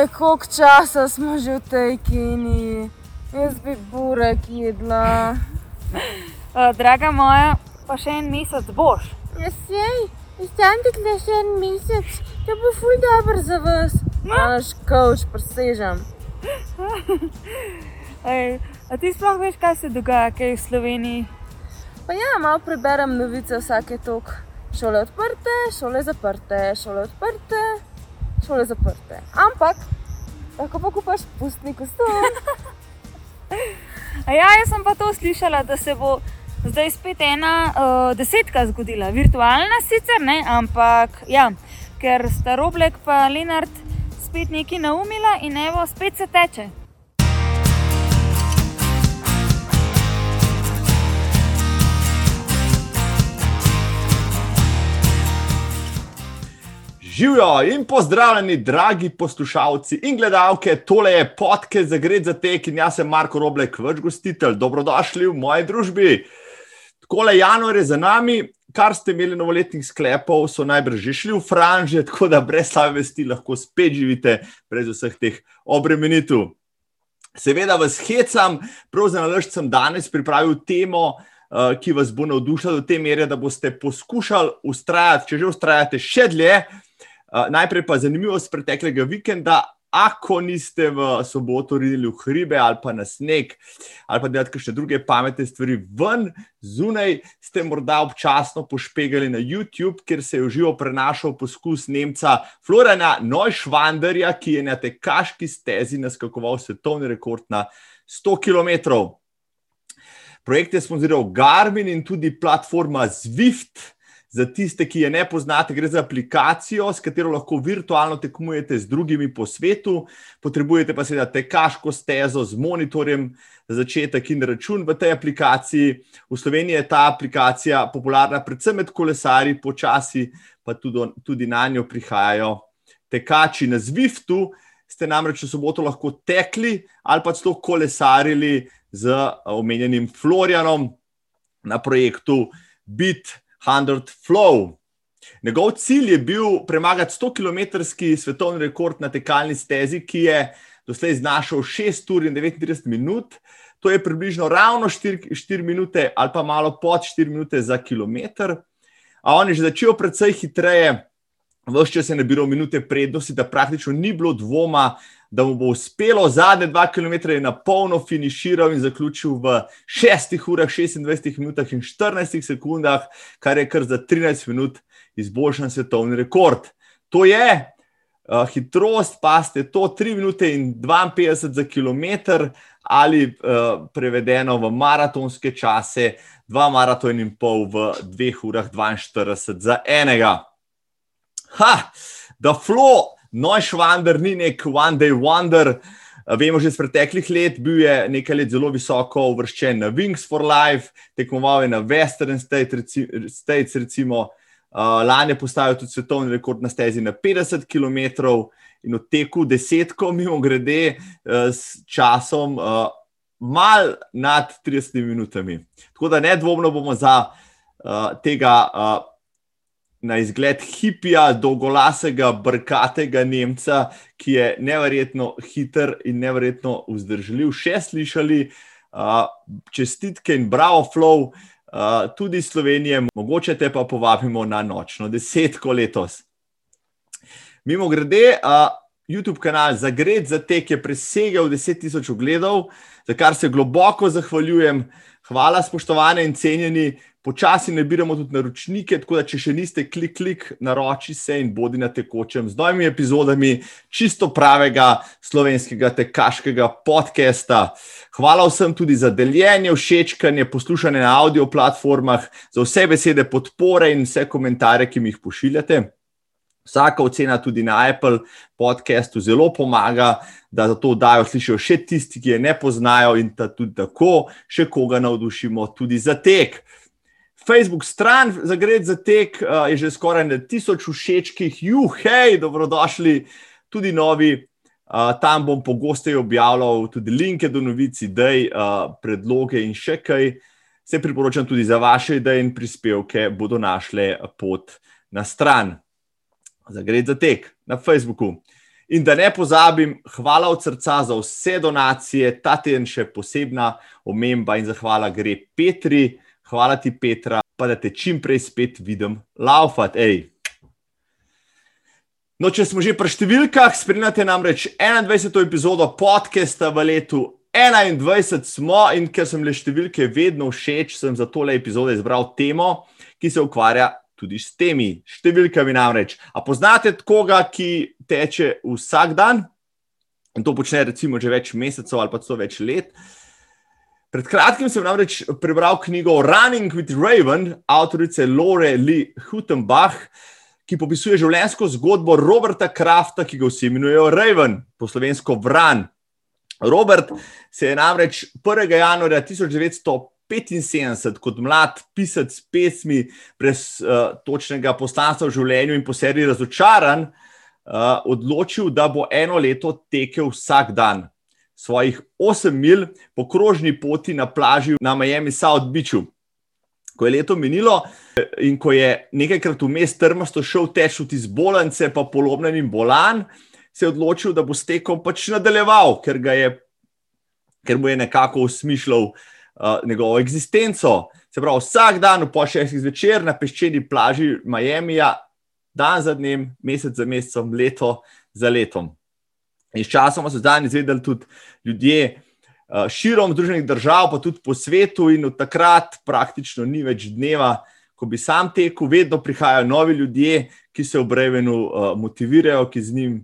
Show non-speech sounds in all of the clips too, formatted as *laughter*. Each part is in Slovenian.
Oj, koliko časa smo že v tej kini, jaz bi burek jedla. Uh, draga moja, pa še en mesec boš. Ja, sej, ostanite le še en mesec, to bo ful dobro za vas. Naš coach, presežem. Ej, a ti sploh veš, kaj se dogaja kaj v Sloveniji? Pa ja, malo preberem novice vsake tok. Šole odprte, šole zaprte, šole odprte, šole zaprte. Ampak, lahko pa kupaš pustni kostum. *laughs* Ja, jaz sem pa to slišala, da se bo zdaj spet ena uh, desetka zgodila, virtualna sicer, ne, ampak ja, ker sta Roblek in Lenart spet nekaj naumila in evo, spet se teče. Živijo in pozdravljeni, dragi poslušalci in gledalke. Tole je podcast za gre za tek in jaz sem Marko Roblek, vaš gostitelj. Dobrodošli v moji družbi. Takole januar je za nami, kar ste imeli novoletnih sklepov, so najbrž že šli v franže, tako da brez slave vesti lahko spet živite, brez vseh teh obremenitev. Seveda vas hecam, prav za naložb sem danes pripravil temo. Uh, ki vas bo navdušila do te mere, da boste poskušali ustrajati, če že ustrajate še dlje, uh, najprej pa zanimivost preteklega vikenda, ako niste v soboto ridili v hribe ali pa na sneg, ali pa delate še druge pametne stvari ven, zunaj, ste morda občasno pošpegali na YouTube, kjer se je uživo prenašal poskus Nemca Florena Neuschwanderja, ki je na tekaški stezi naskakoval svetovni rekord na 100 km. Projekt je sponsoriral Garmin in tudi platforma Zwift. Za tiste, ki je ne poznate, gre za aplikacijo, s katero lahko virtualno tekmujete z drugimi po svetu. Potrebujete pa seveda tekaško stezo z monitorjem za začetek in račun v tej aplikaciji. V Sloveniji je ta aplikacija popularna predvsem med kolesari, počasi pa tudi, tudi na njo prihajajo tekači. Na Zwiftu ste namreč v soboto lahko tekli ali pa celo kolesarili z omenjenim Florianom na projektu Bit. 100 Flow. Njegov cilj je bil premagati 100-kilometrski svetovni rekord na tekalni stezi, ki je doslej znašal 6 ur in 39 minut. To je približno ravno 4, 4 minute ali pa malo pod 4 minute za kilometr. A on je že začel precej hitreje, vse čas je nabiral minute prednosti, da praktično ni bilo dvoma, da mu bo uspelo zadnje dva km na polno finiširal in zaključil v 6 urah, 26 minutah in 14 sekundah, kar je kar za 13 minut izboljšan svetovni rekord. To je uh, hitrost, pa ste to 3 minute in 52 za km ali uh, prevedeno v maratonske čase, 2 maraton in pol v 2 urah 42 za enega. Ha, da flow. Neuschwander ni nek one day wonder. Vemo že iz preteklih let, bil je nekaj let zelo visoko uvrščen na Wings for Life, tekmoval je na Western States, recimo. Uh, lani je postavil tudi svetovni rekord na stezi na 50 km in teku desetko, mimo grede, uh, s časom uh, mal nad 30 minutami. Tako da nedvomno bomo za uh, tega uh, na izgled hipija, dolgolasega, brkatega Nemca, ki je neverjetno hiter in neverjetno vzdržljiv. Še slišali, uh, čestitke in bravo, flow, uh, tudi Slovenije, mogoče te pa povabimo na nočno desetko letos. Mimo grede, uh, YouTube kanal Zagred za tek je presegel 10.000 ogledov, za kar se globoko zahvaljujem. Hvala, spoštovane in cenjeni počasi nabiramo tudi naročnike, tako da če še niste, klik, klik, naroči se in bodi na tekočem z novimi epizodami čisto pravega slovenskega tekaškega podcasta. Hvala vsem tudi za deljenje, všečkanje, poslušanje na audio platformah, za vse besede podpore in vse komentarje, ki mi jih pošiljate. Vsaka ocena tudi na Apple podcastu zelo pomaga, da za to dajo slišijo še tisti, ki je ne poznajo in da tudi tako še koga navdušimo tudi za tek. Facebook stran za Gred za tek uh, je že skoraj na tisoč všečkih, juhej, dobrodošli, tudi novi. Uh, tam bom pogosteje objavljal tudi linke do novic, idej, uh, predloge in še kaj. Se priporočam tudi za vaše ideje in prispevke, bodo našle pot na stran za Gred za tek na Facebooku. In da ne pozabim, hvala od srca za vse donacije, ta teden še posebna omemba in zahvala gre Petri. Hvala ti, Petra, pa da te čim prej spet vidim, laufat, ej. No, če smo že pri številkah, spremljate namreč 21. epizodo podcasta v letu 21 smo in ker sem le številke vedno všeč, sem za tole epizodo izbral temo, ki se ukvarja tudi s temi številkami. Namreč, a poznate koga, ki teče vsak dan in to počne recimo že več mesecev ali pa celo več let. Pred kratkim sem namreč prebral knjigo Running with Raven, avtorice Lore Lee Hutenbach, ki popisuje življenjsko zgodbo Roberta Krafta, ki ga vsi imenujejo Raven, po slovensko Vran. Robert se je namreč 1. januarja 1975 kot mlad pisec pesmi brez uh, točnega poslanstva v življenju in po seriji razočaran, uh, odločil, da bo eno leto tekel vsak dan svojih 8 mil po krožni poti na plaži na Miami South Beachu. Ko je leto minilo in ko je nekajkrat vmes trmasto šel teč v izbolance, pa polomljen in bolan, se je odločil, da bo s tekom pač nadaljeval, ker, je, ker mu je nekako usmišljal uh, njegovo eksistenco. Se pravi, vsak dan po šestih zvečer na peščeni plaži Miamija, dan za dnem, mesec za mesecem, leto za letom. In sčasoma so zdaj izvedeli tudi ljudje uh, širom Združenih držav, pa tudi po svetu, in od takrat praktično ni več dneva. Ko bi sam tekel, vedno prihajajo novi ljudje, ki se v Brevenu uh, motivirajo, ki z njim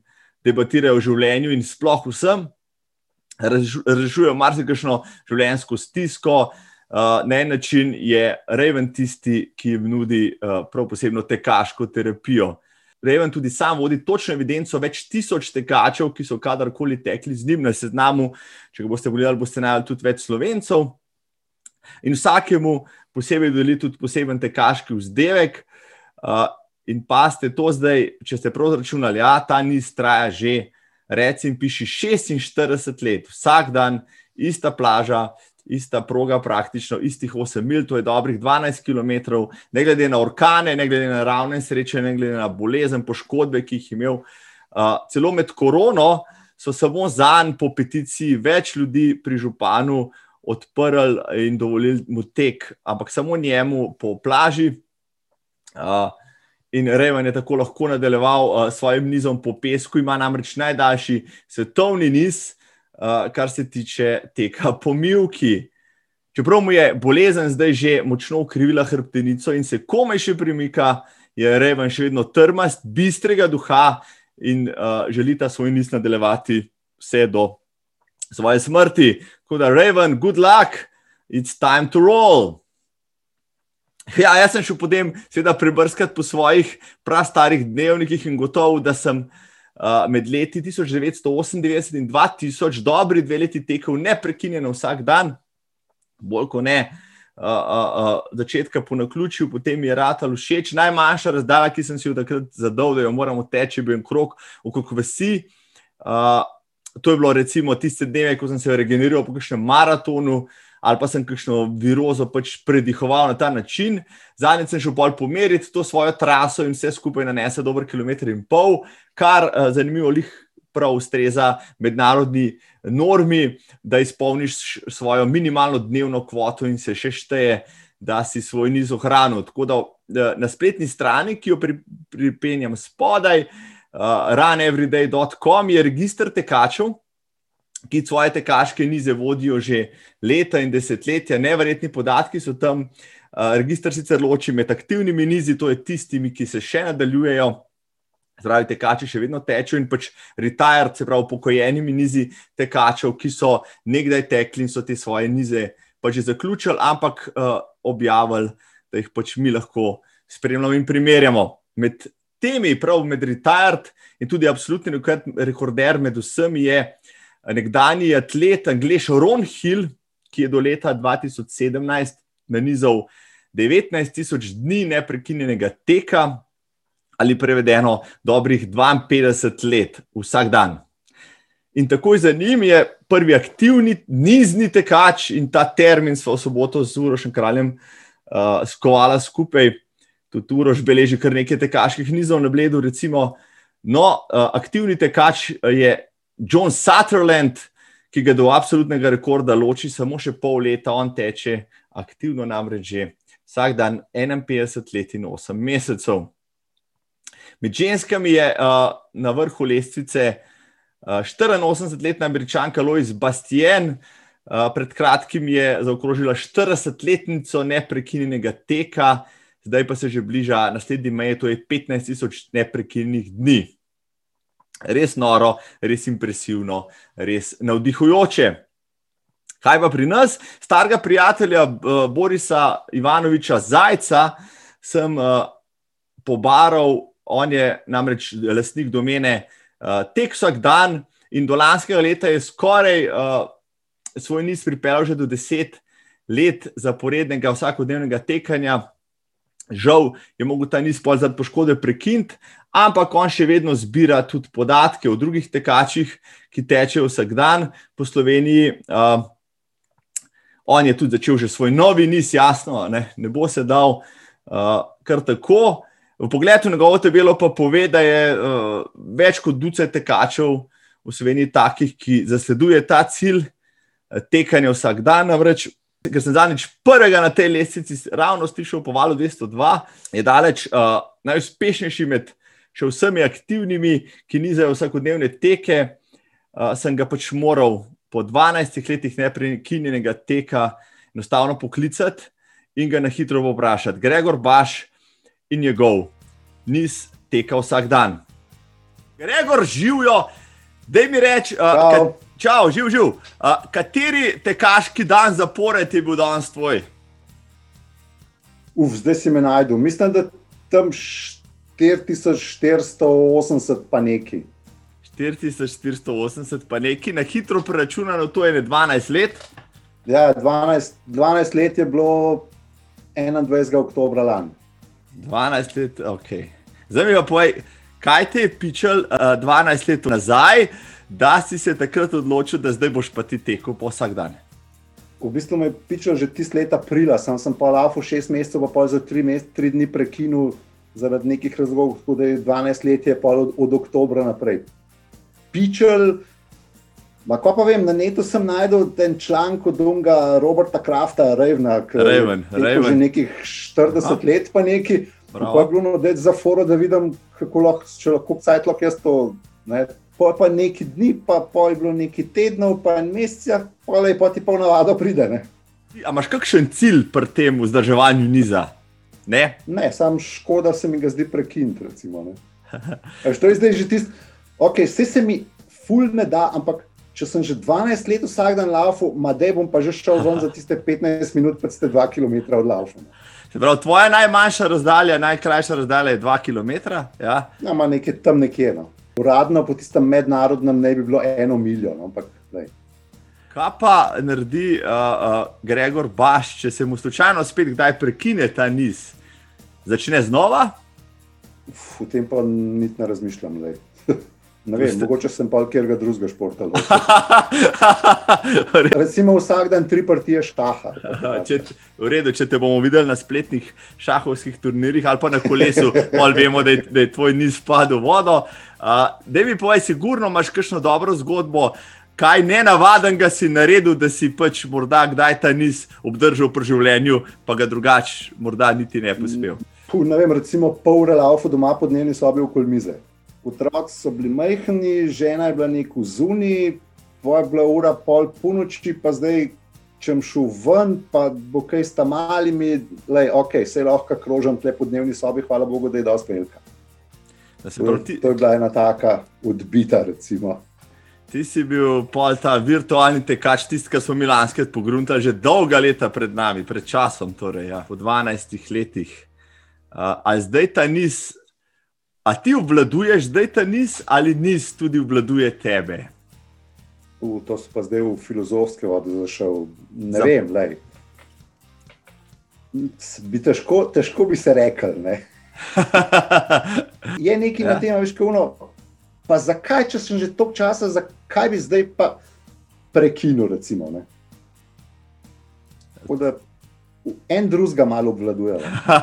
debatirajo o življenju in sploh vsem, rešujejo marsikajšno življenjsko stisko. Uh, na en način je Raven tisti, ki jim nudi uh, prav posebno tekaško terapijo. Raven tudi sam vodi točno evidenco več tisoč tekačev, ki so kadarkoli tekli z njim na seznamu. Če ga boste pogledali, boste najdel tudi več slovencev. In vsakemu posebej deli tudi poseben tekaški vzdevek. Uh, In pa ste to zdaj, če ste prav računali, da ja, ta niz traja že, recimo, piši 46 let, vsak dan, ista plaža, ista proga, praktično istih 8 mil, to je dobrih 12 km, ne glede na orkane, ne glede na ravne sreče, ne glede na bolezen, poškodbe, ki jih je imel. Uh, celo med korono so samo za en po peticiji več ljudi pri županu odprli in dovolili mu tek, ampak samo njemu po plaži. Uh, In Reven je tako lahko nadaljeval uh, s svojim nizom po pesku, ima namreč najdaljši svetovni niz, uh, kar se tiče teka po Milki. Čeprav mu je bolezen zdaj že močno ukrivila hrbtenico in se komaj še premika, je Reven še vedno trmast, bistrega duha in uh, želi ta svoj niz nadaljevati vse do svoje smrti. Tako da, Reven, good luck, it's time to roll. *laughs* Ja, jaz sem šel potem, seveda, prebrskati po svojih prastarih dnevnikih in gotovo, da sem uh, med leti 1998 in 2000, dobri dve leti tekel neprekinjeno vsak dan, bolj kot ne. Uh, uh, uh, začetka po naključju, potem je ratal všeč. Najmanjša razdalja, ki sem si jo takrat zadal, da jo moramo teči, bil je krok okrog vasi. Uh, to je bilo recimo tiste dneve, ko sem se regeneriral po kakšnem maratonu, uh, ali pa sem kakšno virozo pač predihoval na ta način. Zadnjič sem šel pol pomeriti to svojo traso in vse skupaj nanese dober kilometr in pol, kar uh, zanimivo jih prav ustreza mednarodni normi, da izpolniš svojo minimalno dnevno kvoto in se še šteje, da si svoj niz ohranil. Tako da uh, na spletni strani, ki jo pri, pripenjam spodaj, uh, runeveryday.com je registr tekačev ki svoje tekaške nize vodijo že leta in desetletja. Neverjetni podatki so tam. Registr sicer loči med aktivnimi nizi, to je tistimi, ki se še nadaljujejo, zdravi tekači še vedno tečejo in pač retired, se pravi, pokojenimi nizi tekačev, ki so nekdaj tekli in so te svoje nize pač zaključili, ampak uh, objavili, da jih pač mi lahko spremljamo in primerjamo. Med temi, prav med retired in tudi absolutni rekorder med vsemi je nekdani atlet, angliš Ron Hill, ki je do leta 2017 nanizal 19.000 dni neprekinjenega teka, ali prevedeno dobrih 52 let vsak dan. In takoj za njim je prvi aktivni nizni tekač, in ta termin smo v soboto z Urošem kraljem uh, skovala skupaj. Tudi Uroš beleži kar nekaj tekaških nizov na bledu, recimo No, uh, aktivni tekač je John Sutherland, ki ga do absolutnega rekorda loči samo še pol leta, on teče aktivno namreč že vsak dan 51 let in 8 mesecev. Med ženskami je uh, na vrhu lestvice uh, 84-letna američanka Lois Bastien, uh, pred kratkim je zaokrožila 40-letnico neprekinjenega teka, zdaj pa se že bliža naslednji meji, to je 15 tisoč neprekinjenih dni. Res noro, res impresivno, res navdihujoče. Kaj pa pri nas, starega prijatelja uh, Borisa Ivanoviča Zajca, sem uh, pobaral on je namreč lastnik domene uh, Tek vsak dan in do lanskega leta je skoraj uh, svoj niz pripeljal že do deset let zaporednega vsakodnevnega tekanja. Žal je mogel ta niz pol zaradi poškodbe prekiniti, ampak on še vedno zbira tudi podatke o drugih tekačih, ki tečejo vsak dan po Sloveniji. Uh, on je tudi začel že svoj novi niz, jasno, ne, ne bo se dal uh, kar tako. V pogledu na njegovo tabelo pa pove, da je uh, več kot ducet tekačev v Sloveniji takih, ki zasleduje ta cilj uh, tekanja vsak dan. Namreč, ker sem zadnjič prvega na tej lestvici ravno slišal po valu 202, je daleč uh, najuspešnejši med še vsemi aktivnimi, ki nizajo vsakodnevne teke. Uh, sem ga pač moral po 12 letih neprekinjenega teka enostavno poklicati in ga na hitro vprašati. Gregor Baš in njegov niz teka vsak dan. Gregor, živijo, da mi reč, uh, čau, živ, živ. Uh, kateri tekaški dan zapored je bil danes tvoj? Uf, zdaj si me najdel. Mislim, da tam 4480 pa neki. 4480 pa neki, na hitro preračunano, to je 12 let. Ja, 12, 12 let je bilo 21. oktober lani. 12 let, ok. Zdaj mi pa povej, kaj te je pičal uh, 12 let nazaj, da si se takrat odločil, da zdaj boš pa ti tekel po vsak dan. V bistvu me je pičal že tiste leta aprila, sem, sem pa lafo 6 mesecev, pa za 3, mes, 3 dni prekinil zaradi nekih razlogov, tako da je 12 let je pa od, od oktobra naprej. Pičal. Ma, ko pa vem, na netu sem najdel ten članek od Dunga Roberta Krafta, Ravena, ki je že nekih 40 Aha. let, pa neki. Pa je bilo noč za foro, da vidim, kako lahko, če lahko cajtlok jaz to. Ne. Pa pa neki dni, pa, pa je bilo neki tednov, pa en mesec, pa je pa ti pa navado pride. Ne. A imaš kakšen cilj pri tem vzdrževanju niza? Ne, ne sam škoda se mi ga zdi prekiniti. *laughs* To je zdaj že tisto, okay, vse se mi ful ne da, ampak če sem že 12 let vsak dan laufal, da bom pa že šel ven za tiste 15 minut, pa ste 2 km od laufa. Prav, tvoja najmanjša razdalja, najkrajša razdalja je 2 km. Ja, ja ima nekaj tam nekje. No. Uradno po tistem mednarodnem ne bi bilo eno milijon. No, ampak, Kaj pa naredi uh, uh, Gregor Baš, če se mu slučajno spet kdaj prekine ta niz? Začne znova? Uf, v tem pa niti ne razmišljam. *laughs* Ne vem, mogoče sem pa kjer drugega športa. *laughs* Recimo vsak dan tri partije šaha. Če, v redu, če te bomo videli na spletnih šahovskih turnirjih ali pa na kolesu, ali vemo, da je, da je tvoj niz padel vodo. Uh, da mi povej, sigurno imaš kakšno dobro zgodbo. Kaj ne navaden ga si naredil, da si pač morda kdaj ta niz obdržal pri življenju, pa ga drugače morda niti ne pospel. Puh, ne vem, recimo pol ure laufa doma pod dnevni sobi v kolmize otroci so bili majhni, žena je bila neko zunaj, pa je bila ura pol ponoči, pa zdaj, če sem šel ven, pa bo kaj sta malimi, le ok, se lahko krožam tle po dnevni sobi, hvala Bogu, da je dosti velika. Ti... To je bila ena taka odbita, recimo. Ti si bil pol ta virtualni tekač, tisti, ki smo mi lanske pogruntali že dolga leta pred nami, pred časom, torej ja, po 12 letih. Uh, a zdaj ta niz A ti obvladuješ zdaj ta niz ali niz tudi obvladuje tebe? U, to so pa zdaj v filozofske vode zašel. Ne Zap... vem, lej. Bi težko, težko bi se rekel. Ne? *laughs* je nekaj ja. na tem, veš, kako. Pa zakaj, če sem že toliko časa, zakaj bi zdaj pa prekinil? Recimo, da, en drugega malo obvladujejo.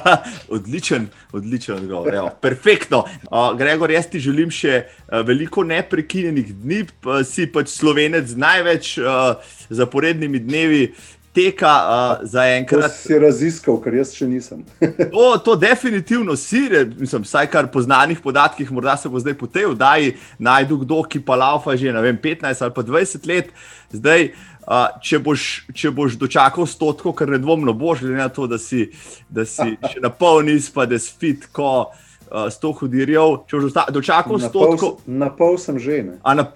*laughs* odličen, odličen odgovor. Evo, perfektno. Uh, Gregor, jaz ti želim še uh, veliko neprekinjenih dni, pa si pač slovenec z največ uh, zaporednimi dnevi. Teka uh, za To enkrat. si raziskal, kar jaz še nisem. *laughs* To, to definitivno si, mislim, vsaj kar po znanih podatkih, morda se bo zdaj po tej vdaji najdu kdo, ki pa laufa že vem, 15 ali pa 20 let. Zdaj, uh, če, boš, če boš dočakal stotko, kar nedvomno boš, glede na to, da si, da si *laughs* še na pol nis, pa da si fit, ko uh, sto hudirjev. Če boš dočakal Na pol, stotko. s- na pol sem že. Na,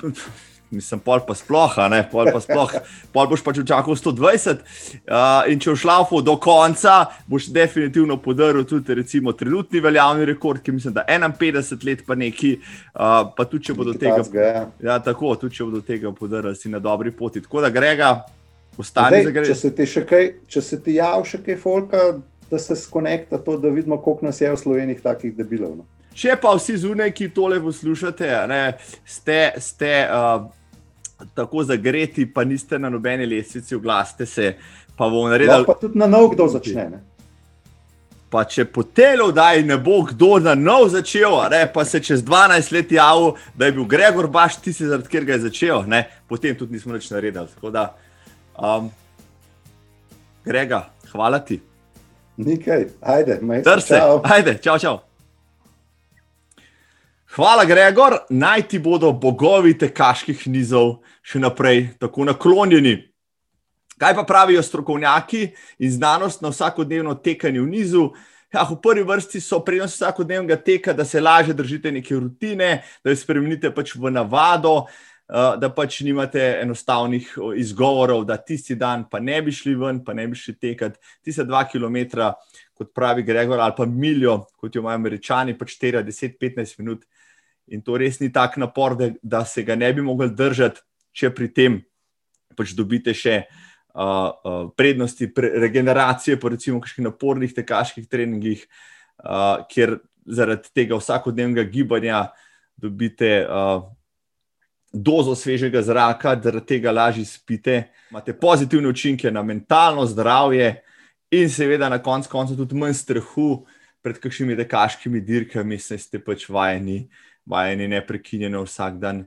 mislim, pol pa sploh, ne, pol pa sploh, *laughs* pol boš pač čakal 120. Uh, in če boš šlaufal do konca, boš definitivno podaril tudi recimo, trenutni veljavni rekord, ki mislim, da 51 let, pa neki, uh, pa tudi če bo do Nekaj tega. ja. Ja, tako, tudi če bo do tega podaril, si na dobri poti. Tako da grega, ostani za Zdaj, če grega. se ti še kaj, če se ti javi še kaj folka, da se skonekta to, da vidimo, koliko nas je v Sloveniji takih debilov. No. Če pa vsi zunaj, ki tole poslušate, ne, ste, ste uh, tako zagreti, pa niste na nobeni lestvici, oglasite se, pa bomo naredili. Lahko pa tudi na nov kdo začne. Ne. Pa če po telu daj ne bo kdo na nov začel, ne, pa se čez 12 let javil, da je bil Gregor Baš tisti, zaradi katerega je začel, ne, potem tudi nismo več naredili. Tako da, um, Grega, hvala ti. Nikaj, ajde, majster. Trse, ajde, čau, čau. Hvala, Gregor, naj ti bodo bogovi tekaških nizov še naprej tako naklonjeni. Kaj pa pravijo strokovnjaki in znanost na vsakodnevno tekanje v nizu? Ja, v prvi vrsti so prednost vsakodnevnega teka, da se lažje držite neke rutine, da jo spremenite pač v navado, eh, da pač nimate enostavnih izgovorov, da tisti dan pa ne bi šli ven, pa ne bi šli tekati. Tiste dva km, kot pravi Gregor, ali pa miljo, kot jo imajo američani, pač 4, 10, 15 minut. In to res ni tak napor, da, da se ga ne bi mogli držati, če pri tem pač dobite še uh, uh, prednosti pre regeneracije, po recimo kakšnih napornih tekaških treningih, uh, kjer zaradi tega vsakodnevnega gibanja dobite uh, dozo svežega zraka, zaradi tega lažje spite, imate pozitivne učinke na mentalno zdravje in seveda na koncu tudi manj strahu pred kakšnimi tekaškimi dirkami, saj ste pač vajeni, vajeni neprekinjeno vsak dan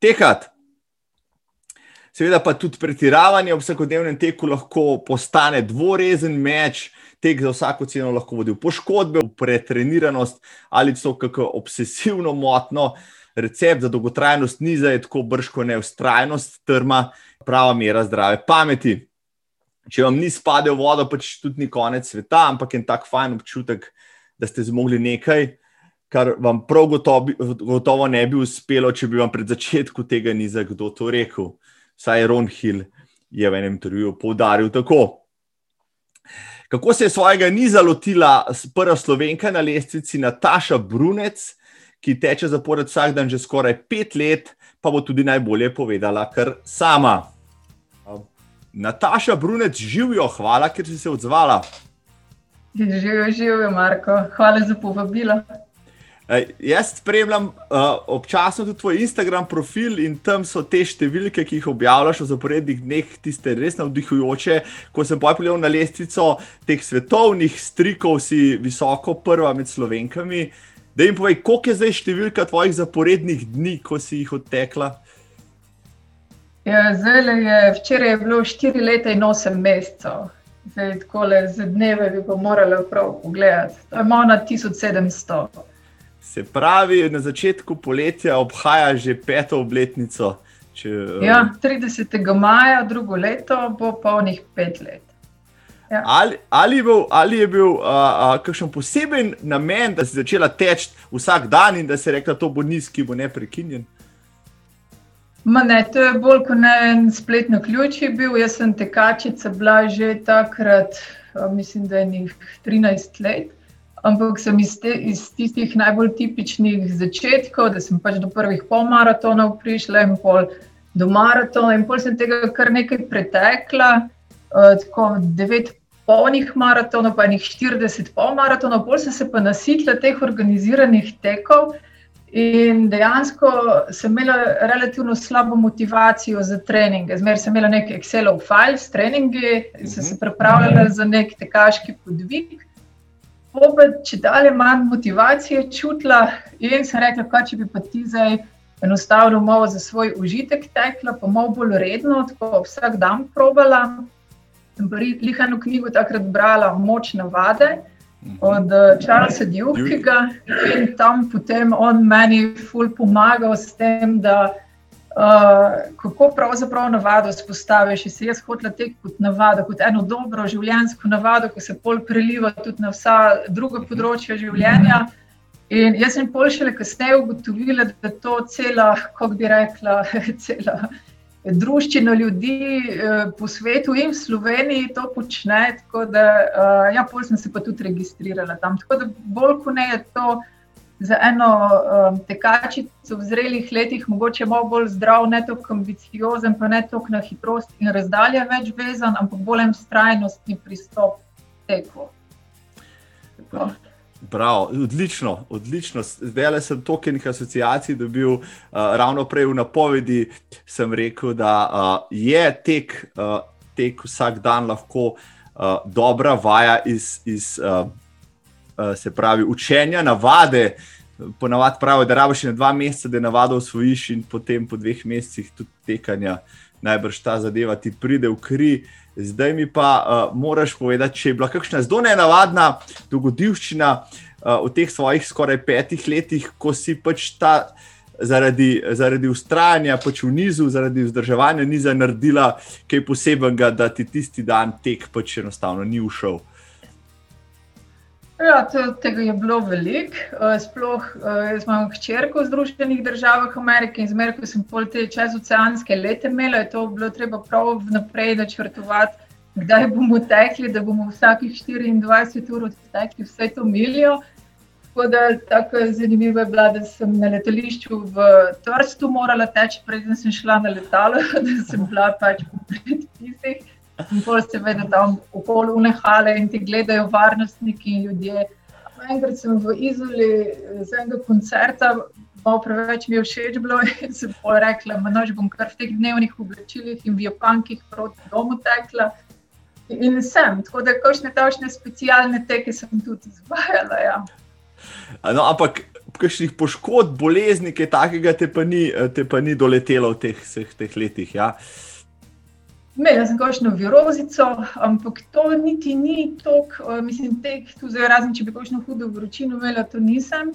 tekati. Seveda pa tudi pretiravanje v vsakodnevnem teku lahko postane dvorezen meč, tek za vsako ceno lahko vodi v poškodbe, v pretreniranost ali celo kako obsesivno motno. Recept za dolgotrajnost niza je tako brško ne ustrajnost, trma, prava mera zdrave pameti. Če vam ni spadal v vodo, pač tudi ni konec sveta, ampak je tak fajn občutek, da ste zmogli nekaj, kar vam prav gotovo, gotovo ne bi uspelo, če bi vam pred začetku tega niza kdo to rekel. Saj Ron Hill je v enem intervjuju poudaril tako. Kako se je svojega niza lotila prva slovenka na lestvici Nataša Brunec, ki teče zapored vsak dan že skoraj pet let, pa bo tudi najbolje povedala kar sama. Nataša Brunec, živijo, hvala, ker si se odzvala. Živijo, živijo, Marko. Hvala za povabilo. Ej, jaz spremljam uh, občasno tudi tvoj Instagram profil in tam so te številke, ki jih objavljaš v zaporednih dneh, tiste res navdihujoče. Ko sem pojel na lestvico teh svetovnih strikov, si visoko prva med slovenkami. Da jim povej, koliko je zdaj številka tvojih zaporednih dni, ko si jih odtekla? Ja, zdaj je, včeraj je bilo 4 leta in 8 mesecev. Zdaj, tako le za dneve bi pa morala prav pogledati. Imamo na 1700. Se pravi, na začetku poletja obhaja že peto obletnico. Če, Ja, 30. maja, drugo leto bo polnih 5 let. Ja. Ali, ali, je bil, ali je bil uh, uh, kakšen poseben namen, da si začela teči vsak dan in da si rekla, da to bo nizki, bo neprekinjen? Ma ne, to je bolj kot en spletno ključ je bil. Jaz sem tekačica bila že takrat, mislim, da je njih 13 let. Ampak sem iz, te, iz tistih najbolj tipičnih začetkov, da sem pač do prvih polmaratonov prišla in pol do maratona, in pol sem tega kar nekaj pretekla, uh, tako devet polnih maratonov, pa enih 40 polmaratonov, pol sem se pa nasitila teh organiziranih tekov. In dejansko sem imela relativno slabo motivacijo za treninge. Zmeraj sem imela nek Excelov file s treningi, in sem se pripravljala za nek tekaški podvig. Opet, če dalje manj motivacije čutila, in sem rekla, kaj če bi pa ti zdaj enostavno malo za svoj užitek tekla, pa malo bolj redno, tako vsak dan probala. Sem pa lihano knjigo takrat brala Moč navade od eh, Charlesa Dukega in tam potem on meni ful pomagal s tem, da uh, kako pravzaprav navado spostaviš. Se jaz hotela tek kot navado, kot eno dobro življenjsko navado, ki se pol preliva tudi na vsa druga področja življenja. In jaz sem pol šele kasneje ugotovila, da to cela, kako bi rekla, *laughs* cela druščina ljudi eh, po svetu in v Sloveniji to počne. Tako da, uh, ja, pol sem se pa tudi registrirala tam. Tako da bolj kot ne je to za eno um, tekačico v zrelih letih, mogoče malo bolj zdrav, ne toliko ambiciozen, pa ne toliko na hitrost in razdalje več vezan, ampak bolj en strajnostni pristop teku. Tako. Prav, odlično, odlično. Zdaj sem tokenih asociacij dobil, uh, ravno prej v napovedi sem rekel, da uh, je tek, uh, tek vsak dan lahko uh, dobra vaja iz, iz uh, se pravi, učenja, navade. Ponavadi pravijo, da rabiš na dva meseca, da je navado usvojiš, in potem po dveh mesecih tudi tekanja, najbrž ta zadeva ti pride v kri. Zdaj mi pa uh, moraš povedati, če je bila kakšna zelo nenavadna dogodivščina uh, v teh svojih skoraj petih letih, ko si pač ta zaradi, zaradi ustrajanja pač v nizu, zaradi vzdrževanja niza naredila kaj posebnega, da ti tisti dan tek pač enostavno ni ušel. Ja, tega je bilo veliko. Sploh jaz imam hčerko v Združenih državah Amerike in zmeraj, ko sem pol te čezoceanske lete imela, je to bilo treba prav vnaprej načrtovati, kdaj bomo tekli, da bomo vsakih 24 ur tekli vse to milijo. Tako da tako zanimivo je bilo, da sem na letališču v Trstu morala teči, preden sem šla na letalo, *laughs* da sem bila pač po predpisih. In bolj se vede tam okoli unehale in ti gledajo varnostniki in ljudje. Enkrat sem v Izoli z enega koncerta, malo preveč mi je všeč bilo *laughs* in sem pol rekla, noč bom kar v teh dnevnih oblačilih in v Japankih proti domu tekla. In sem, tako da kakšne tašne specialne teke sem tudi izvajala. Ja. No, ampak kakšnih poškodb, bolezni, kaj takega te pa ni, te pa ni doletelo v teh, teh letih. Ja? Uh, Imela sem kakšno virozico, ampak to niti ni tako, uh, mislim, tek, tu zdaj razen, če bi kakšno hudo vročino imela, to nisem.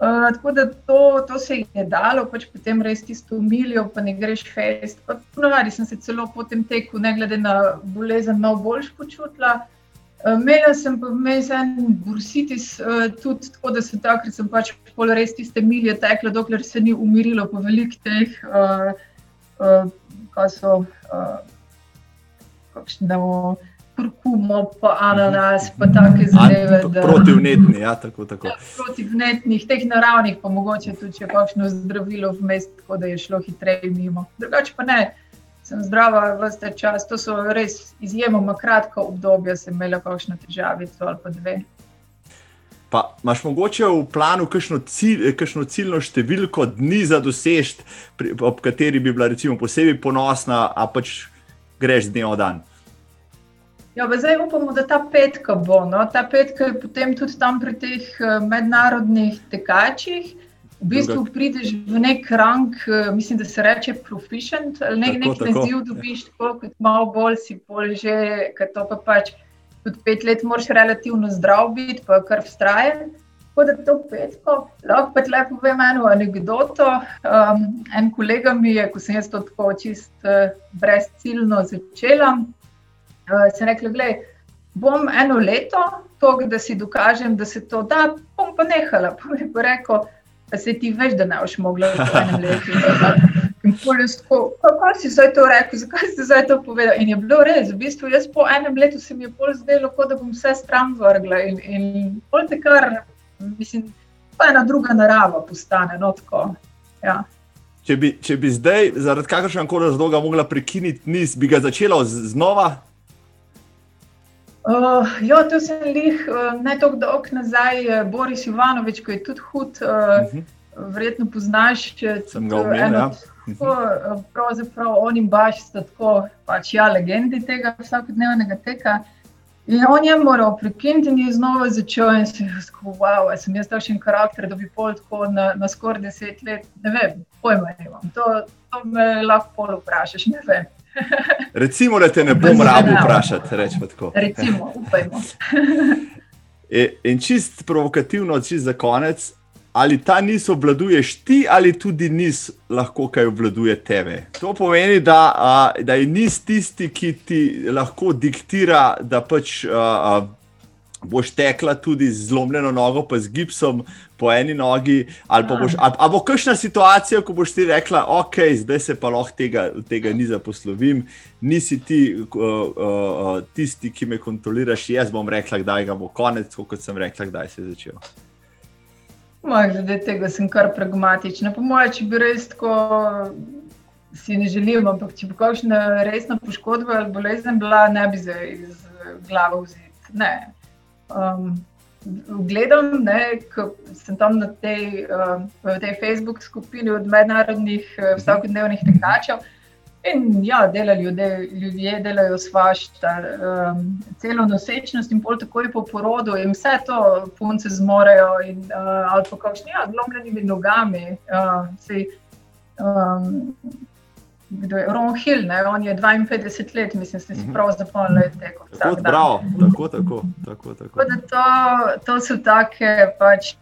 Uh, tako da to, to se je dalo, pač potem res tisto umilijo, pa ne greš fest. Ponovadi sem se celo po tem teku, ne glede na bolezen, malo boljš počutila. Imela sem pa vmes en bursitis, uh, tudi tako, da sem takrat pač pol res tiste milje tekla, dokler se ni umirilo po velik teh, uh, uh, kaj so. Uh, kakšno kurkumo, pa ananas, pa take zadeve. Protivnetni, ja, tako. tako. Ja, protivnetnih, teh naravnih, pa mogoče tudi če kakšno zdravilo vmes, tako da je šlo hitreje mimo. Drugače pa ne. Sem zdrava vse čas, to so res izjemoma kratka obdobja, sem imela kakšno težavico ali pa dve. Pa imaš mogoče v planu kakšno, cilj, kakšno ciljno številko dni za dosežeti, ob kateri bi bila recimo posebej ponosna, a pač greš z dneva v dan? Ja, zdaj upamo, da ta petka bo. No? Ta petka je potem tudi tam pri teh eh, mednarodnih tekačih. V bistvu prideš v nek rang, eh, mislim, da se reče proficient, ali nek, nek naziv dobiš, tako kot malo bolj si pol že, ker to pa pač tudi pet let moraš relativno zdrav biti, pa kar vztrajen. Tako da to petko, lahko pa lepo povem eno anegdoto. Um, en kolega mi je, ko sem jaz to tako čist uh, brezciljno začela, uh, sem rekla, da bom eno leto, to, da si dokažem, da se to da, bom pa nehala. Pa mi je rekel, da se ti veš, da ne boš mogla v enem letu. In poljusko, kako si zdaj to rekel, zakaj si zdaj to povedal? In je bilo res, v bistvu jaz po enem letu se mi je pol zdelo, kot da bom vse stran vrgla. In, in pol te kar, mislim, pa ena druga narava postane. No, tako, ja. če, bi, če bi zdaj, zaradi kakršnega koli razloga, mogla prekiniti niz, bi ga začela znova? Uh, ja, to sem jih uh, ne tako dolgo nazaj, uh, Boris Ivanovič, ki je tudi hud. Uh, uh -huh. verjetno poznaš, če Sem ga omenil, ja. Tako, eh, pravzaprav oni baš sta tako, pač ja, legendi tega vsakodnevnega teka. In on je moral prekiniti in je znova začel in se je rekel, wow, sem jaz takšen karakter, da bi pol tako na, na skoraj deset let, ne vem, pojma imam. To, to me lahko pol vprašaš, ne vem. *laughs* Recimo, da te ne bom rabil vprašati, rečemo tako. Recimo, upajmo. *laughs* E, In čist provokativno, čist za konec, ali ta niz obvladuješ ti, ali tudi niz lahko kaj obvladuje tebe. To pomeni, da, a, da je niz tisti, ki ti lahko diktira, da pač a, a, boš tekla tudi z zlomljeno nogo, pa z gipsom po eni nogi. Ali pa boš, ali, ali bo kakšna situacija, ko boš ti rekla, ok, zdaj se pa lahko tega, tega niza poslovim, nisi ti uh, uh, tisti, ki me kontroliraš, jaz bom rekla, kdaj ga bo konec, kot sem rekla, kdaj se je začel. Moj, glede tega sem kar pragmatična. Po mojem, če bi res tako si ne želim, ampak če bi kakšna resna poškodba ali bolezen bila, ne bi zdaj iz glave vzeti. Ne. Um, gledam, ko sem tam na tej, uh, tej Facebook skupini od mednarodnih uh, vsakodnevnih tekačev. In ja, delajo ljudje, ljudje delajo svašta, um, celo nosečnost in pol takoj po porodu, in vse to punce zmorejo, in, uh, ali pa kakšni, ja, zlomljenimi nogami. Uh, sej, um, kdo je Ron Hill, ne? on je 52 let, mislim, da si prav zapomnil teko. Tako, bravo, tako, tako, tako, tako. Tako da to, to so take, pač,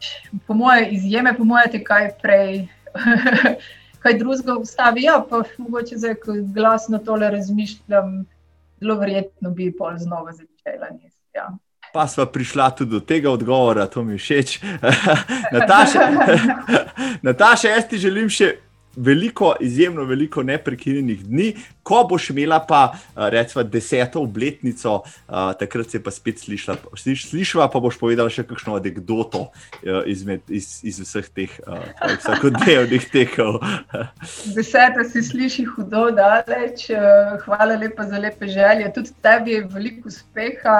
po moje, izjeme, po moje, te kaj prej. *laughs* Kaj drugega ustavi, ja, pa mogoče zdaj, ko glasno tole razmišljam, zelo verjetno bi pol znova začela. Nis, ja. Pa sva prišla tudi do tega odgovora, to mi všeč. *laughs* Nataša, *laughs* Nataša, jaz ti želim še veliko, izjemno veliko neprekinjenih dni, ko boš imela pa recimo deseto obletnico, takrat se pa spet slišala, slišala pa boš povedala še kakšno anekdoto izmed, iz, iz vseh teh vsakodnevnih tekov. *laughs* Deseta si sliši hudo daleč, hvala lepa za lepe želje. Tudi tebi je veliko uspeha,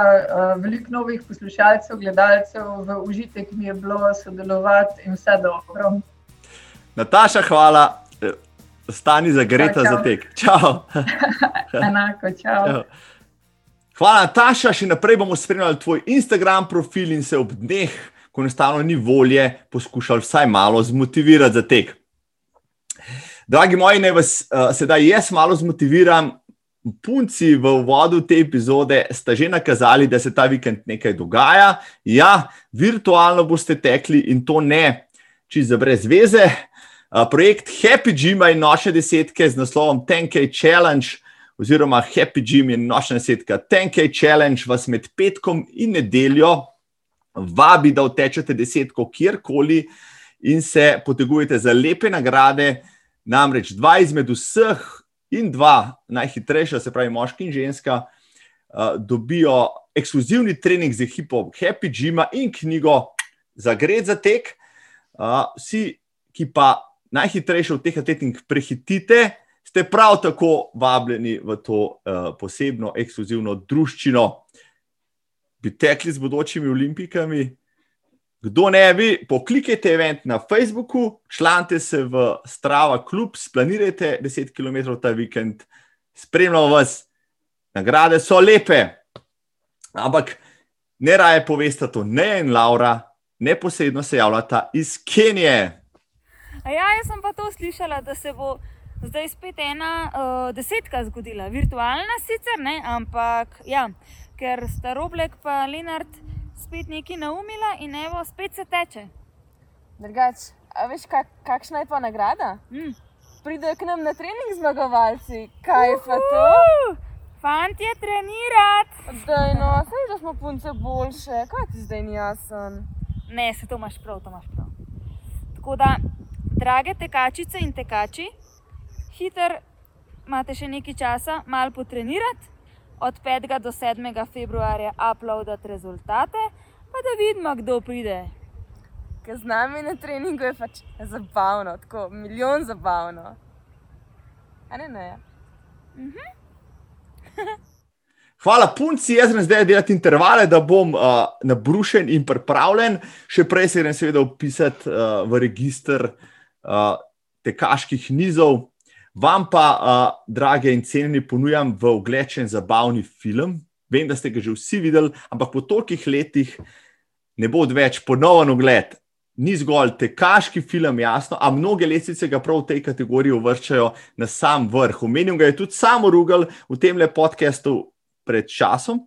veliko novih poslušalcev, gledalcev, v užitek mi je bilo sodelovati in vse dobro. Nataša, hvala. Stani za Greta za tek. Čau. *laughs* Enako, čau. čau. Hvala, Nataša. Še naprej bomo spremljali tvoj Instagram profil in se ob dneh, ko enostavno ni volje, poskušali vsaj malo zmotivirati za tek. Dragi moji, naj vas uh, sedaj jaz malo zmotiviram. Punci v uvodu te epizode sta že nakazali, da se ta vikend nekaj dogaja. Ja, virtualno boste tekli in to ne čisto brez veze. Uh, projekt Happy Gym in nočne desetke z naslovom 10K Challenge, oziroma Happy Gym in nočna desetka 10K Challenge, vas med petkom in nedeljo vabi, da utečete desetko kjerkoli in se potegujete za lepe nagrade. Namreč dva izmed vseh in dva najhitrejša, se pravi moški in ženska, uh, dobijo ekskluzivni trening z ekipo Happy Gym in knjigo za gred za tek. Uh, vsi, ki pa najhitrejše v teh atletih prehitite, ste prav tako vabljeni v to uh, posebno ekskluzivno druščino. Bi tekli z bodočimi olimpijkami. Kdo ne bi, poklikajte event na Facebooku, člante se v Strava klub, splanirajte 10 km ta vikend, spremljamo vas, nagrade so lepe. Ampak ne raje poveste to ne in Laura, neposredno se javljata iz Kenije. Ja, jaz sem pa to slišala, da se bo zdaj spet ena uh, desetka zgodila, virtualna sicer, ne, ampak ja, ker sta Roblek pa Lenart spet nekaj naumila in evo, spet se teče. Drugač, a veš, kak, kakšna je pa nagrada? Mm. Pridejo k nam na trening zmagovalci, kaj je pa to? Fantje, trenirati! Zdaj, no, sej, da smo punce boljše, kaj ti zdaj ni jasen? Ne, se to imaš prav, to imaš prav. Tako da, drage tekačice in tekači, hiter imate še nekaj časa, malo potrenirati, od 5. do 7. februarja uploadati rezultate, pa da vidimo, kdo pride. Ker z nami na treningu je pač zabavno, tako milijon zabavno. A ne, ne. Mhm. *laughs* Hvala, punci, jaz grem zdaj delati intervale, da bom uh, nabrušen in pripravljen. Še prej se grem seveda upisati uh, v registr uh, tekaških nizov. Vam pa, uh, drage in cenjeni, ponujam v oglečen zabavni film. Vem, da ste ga že vsi videli, ampak po tolikih letih ne bo več ponoven ogled. Ni zgolj tekaški film, jasno, a mnoge lesice ga prav v tej kategoriji uvrščajo na sam vrh. Omenil ga je tudi samo Rugal v tem le podkastu pred časom.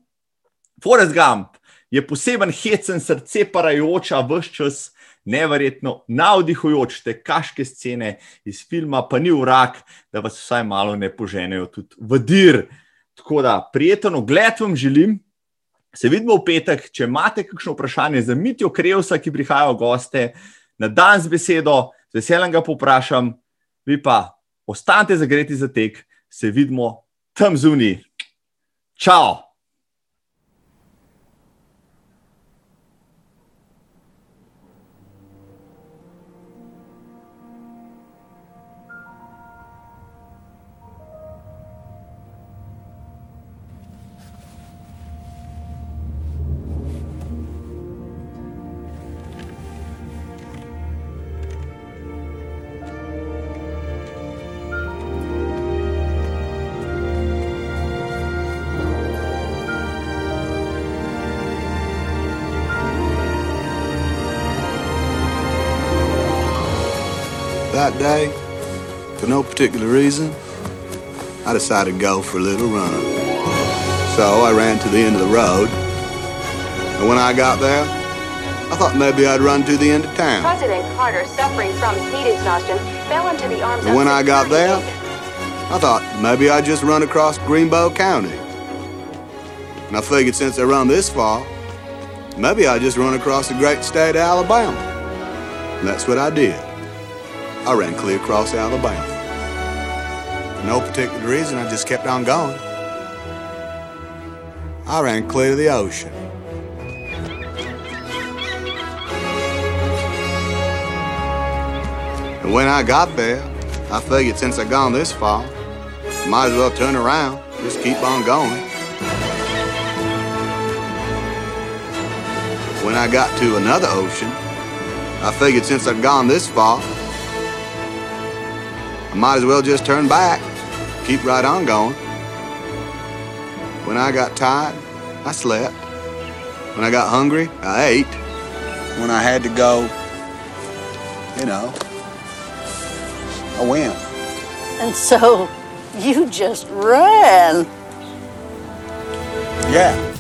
Forrest Gump je poseben hecen, srce parajoča, vse čas neverjetno navdihujoč tekaške scene iz filma, pa ni urak, da vas vsaj malo ne poženejo tudi v dir. Tako da prijeten ogled vam želim. Se vidimo v petek, če imate kakšno vprašanje za Mitijo Krevsa, ki prihaja v goste, na dan z besedo, z veseljem ga poprašam, vi pa ostanite zagreti za tek, se vidimo tam zunaj. Čau! That day, for no particular reason, I decided to go for a little run. So I ran to the end of the road, and when I got there, I thought maybe I'd run to the end of town. President Carter, suffering from heat exhaustion, fell into the arms And when I got there. I thought maybe I'd just run across Greenbow County. And I figured since I run this far, maybe I'd just run across the great state of Alabama. And that's what I did. I ran clear across Alabama. For no particular reason, I just kept on going. I ran clear to the ocean. And when I got there, I figured since I'd gone this far, I might as well turn around, just keep on going. When I got to another ocean, I figured since I'd gone this far, I might as well just turn back, keep right on going. When I got tired, I slept. When I got hungry, I ate. When I had to go, you know, I went. And so you just ran. Yeah.